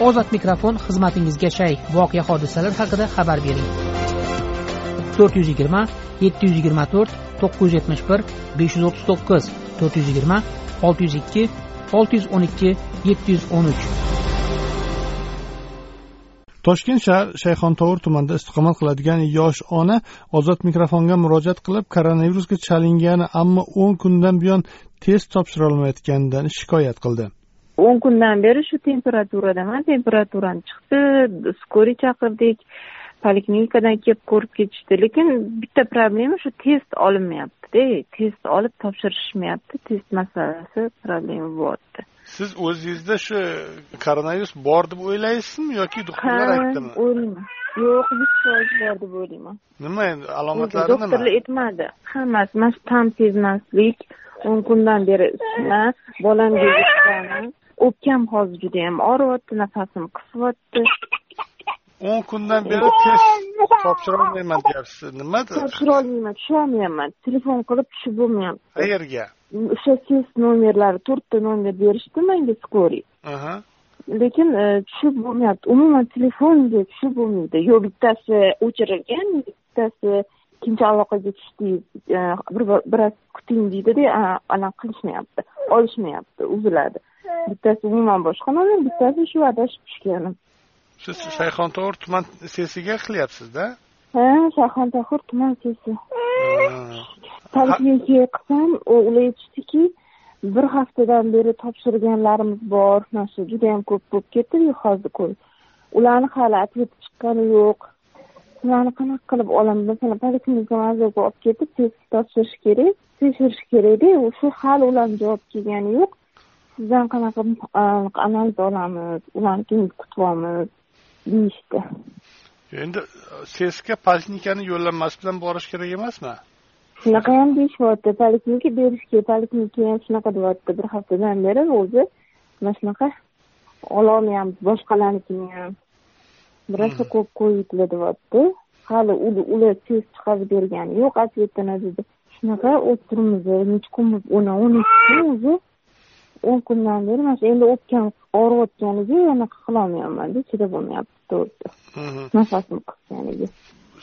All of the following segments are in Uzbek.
ozod mikrofon xizmatingizga shay. Voqea hodisalar haqida xabar bering. To'rt yuz yigirma yetti yuz yigirma to'rt to'qqiz yuz yetmish bir besh yuz o'ttiz to'qqiz to'rt yuz yigirma olti yuz ikki olti yuz o'n ikki yetti yuz o'n uch. Toshkent shahar shayxontovur tumanida istiqomat qiladigan yosh ona ozod mikrofonga murojaat qilib koronavirusga chalingani ammo o'n kundan buyon test topshirolmayotganidan shikoyat qildi. O'n kundan beri shu temperaturadaman temperaturam chiqdi skoriy chaqirdik poliklinikadan kelib ko'rib ketishdi. Lekin bitta problema shu test olinmayaptida test olib topshirishmayapti test masalasi problema bo'lyapti siz o'zingizda shu koronavirus bor deb o'ylaysizmi yoki doktorlar aytdimi? o'ylayman. Yo'q yuz foiz bor deb o'ylayman. Nima endi alomatlari nima? doktorlar aytmadi. Hammasi mana shu ta'm sezmaslik o'n kundan beri isitma bolamga o'pkam hozir judayam og'riyapti nafasim qisyapti o'n kundan beri test topshirolmayman deyapsiz. Nima topshirolmayman tusholmayapman telefon qilib tushib bo'lmayapti. Qayerga? O'sha test nomerlari to'rtta nomer berishdi menga skoriy lekin tushib bo'lmayapti. Umuman telefonga tushib bo'lmaydi. Yo bittasi o'chirilgan bittasi ikkinchi aloqaga tushdik biroz kuting deydida anaqa qilishmayapti olishmayapti uziladi bittasi umuman boshqa nomer bittasi shu adashib tushganim siz shayxontohur tuman sesiga qilyapsizda? Ha shayxontohur tuman sesi. Poliklinikaga qilsam ular aytishdiki bir haftadan beri topshirganlarimiz bor. Mana shu judayam ko'p bo'lib ketdi hozir ko'rib ularni hali ответ chiqqani yo'q. Ularni qanaqa qilib olaman masalan poliklinika olib ketib test topshirish kerak tekshirish kerakda shu hali ularni javob kelgani yo'q sizdan qanaqa analiz olamiz ularnikini kutyapmiz deyishdi. Endi sesga poliklinikani yo'llanmasi bilan borish kerak emasmi? Shunaqa ham deyishyapti. Poliklinika berishga poliklinika ham shunaqa deyapti. Bir haftadan beri o'zi mana shunaqa ololmayapmiz boshqalarnikini ham. Rosa ko'p qo'yibdilar deyapti. Hali ular test chiqarib bergani yo'q ответini dedi. Shunaqa o'tiribmiz necha kunmiz o'n o'n ikki kun o'zi o'n kundan beri mana shu endi o'pkam og'riyotganiga anaqa qilolmayapmanda chidab bo'lmayapti nafasim qisganiga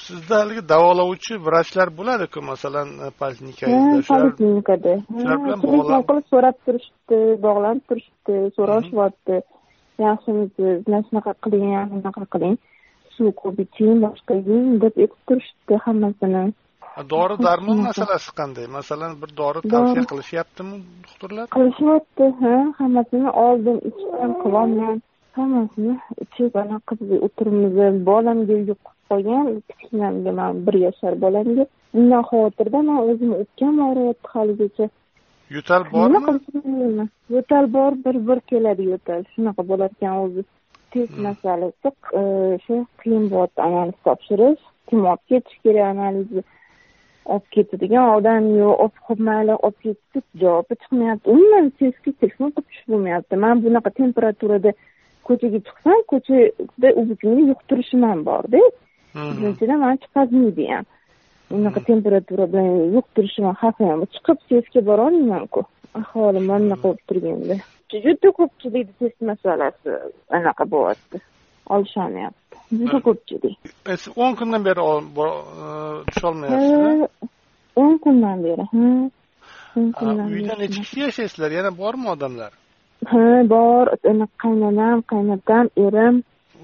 sizda haligi davolovchi vrachlar bo'ladiku masalan poliklinikangizda poliklinikada. Telefon qilib so'rab turishibdi bog'lanib turishibdi so'rashyapti yaxshimisiz mana shunaqa qiling bunaqa qiling suv ko'p iching boshqa yeng deb aytib turishibdi hammasini dori darmon masalasi qanday? Masalan bir dori tavsiya qilishyaptimi doktorlar? Qilishyapti ha hammasini oldim ichdim qilolmam hammasini ichib anaqa qilib o'tiribmiz bolamga yuqib qolgan kichkinamga man bir yashar bolamga. Undan xavotirda man o'zim o'pkam og'riyapti haligacha. Yo'tal bormi? Nima qilishni bilmayman yo'tal bor bir bir keladi yo'tal. Shunaqa bo'lar ekan o'zi. Test masalasi shu qiyin bo'lyapti analiz topshirish kim olib ketish kerak analizni olib ketadigan odam yo'q olib qo'yib mayli olib ketdi javobi chiqmayapti umuman testga telefon qilib tushib bo'lmayapti man bunaqa temperaturada ko'chaga chiqsam ko'chada o'zimni yuqtirishim ham borda birinchidan man chiqazmaydi ham unaqa temperatura bilan yuqtirishim xavfi ham chiqib testga borolmaymanku ahvolim mana bunaqa bo'lib turganda juda ko'pchilikni test masalasi anaqa bo'lyapti olisholmayapti juda ko'pchilik o'n kundan beri tusholmayapsizmi o'n kundan beri uyda necha kishi yashaysizlar yana bormi odamlar? Ha bor qaynonam qaynotam erim.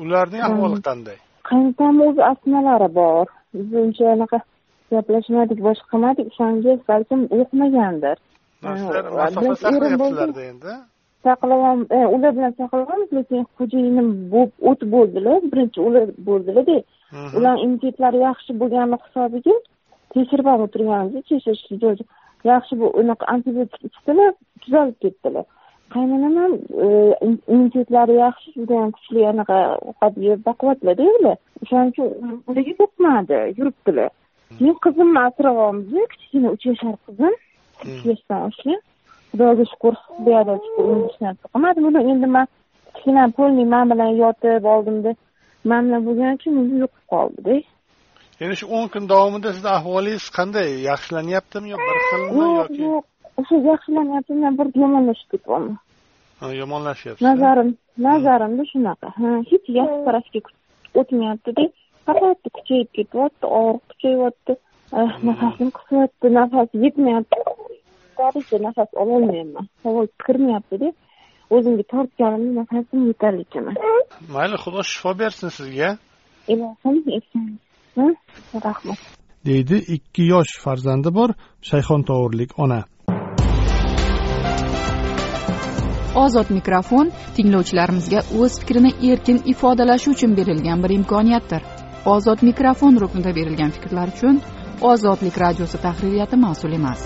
Ularning ahvoli qanday? Qaynotamni o'zi astmalari bor. Biz uncha anaqa gaplashmadik boshqa qilmadik o'shanga balkim yoqmagandir. Masofa saqlayapsizlarda endi saqlayam ular bilan saqlayapmiz lekin xo'jayinim o't bo'ldilar. Birinchi ular bo'ldilarda ular immunitetlari yaxshi bo'lgani hisobiga tekshirib ham o'tirganmiz tekshirish yaxshi unaqa antibiotik ichdilar tuzalib ketdilar. Qaynonam ham immunitetlari yaxshi judayam kuchli anaqa ovqat yeb baquvvatlarda ular o'shaning uchun ularga yuqmadi yuribdilar. Keyin qizimni asrayapmiz kichkina uch yashar qizim. Uch yoshdan oshgan xudoga shukur shukur hech narsa qilmadi buni endi man kichkina polniy man bilan yotib oldimda man bilan bo'lgani uchun o'zi yo'qib qoldida. Endi shu o'n kun davomida sizni ahvolingiz qanday? Yaxshilanyaptimi yo bir xilmi yoki? yo'q. O'sha yaxshilanyapti bir yomonlashib ketyapman yomonlashyapti nazarim nazarimda shunaqa. Ha hech yaxshi tarafga o'tmayaptida. Faqat kuchayib ketyapti og'riq kuchayyapti eh, nafasim qisyapti nafas yetmayapti boricha nafas ololmayapman. Havo kirmayaptida o'zimga tortganimda nafasim yetarlicha emas mayli xudo shifo bersin sizga. Ilohim rahmat. Deydi ikki yosh farzandi bor shayxontohurlik ona. Ozod mikrofon tinglovchilarimizga o'z fikrini erkin ifodalashi uchun berilgan bir imkoniyatdir. Ozod mikrofon ruknida berilgan fikrlar uchun ozodlik radiosi tahririyati mas'ul emas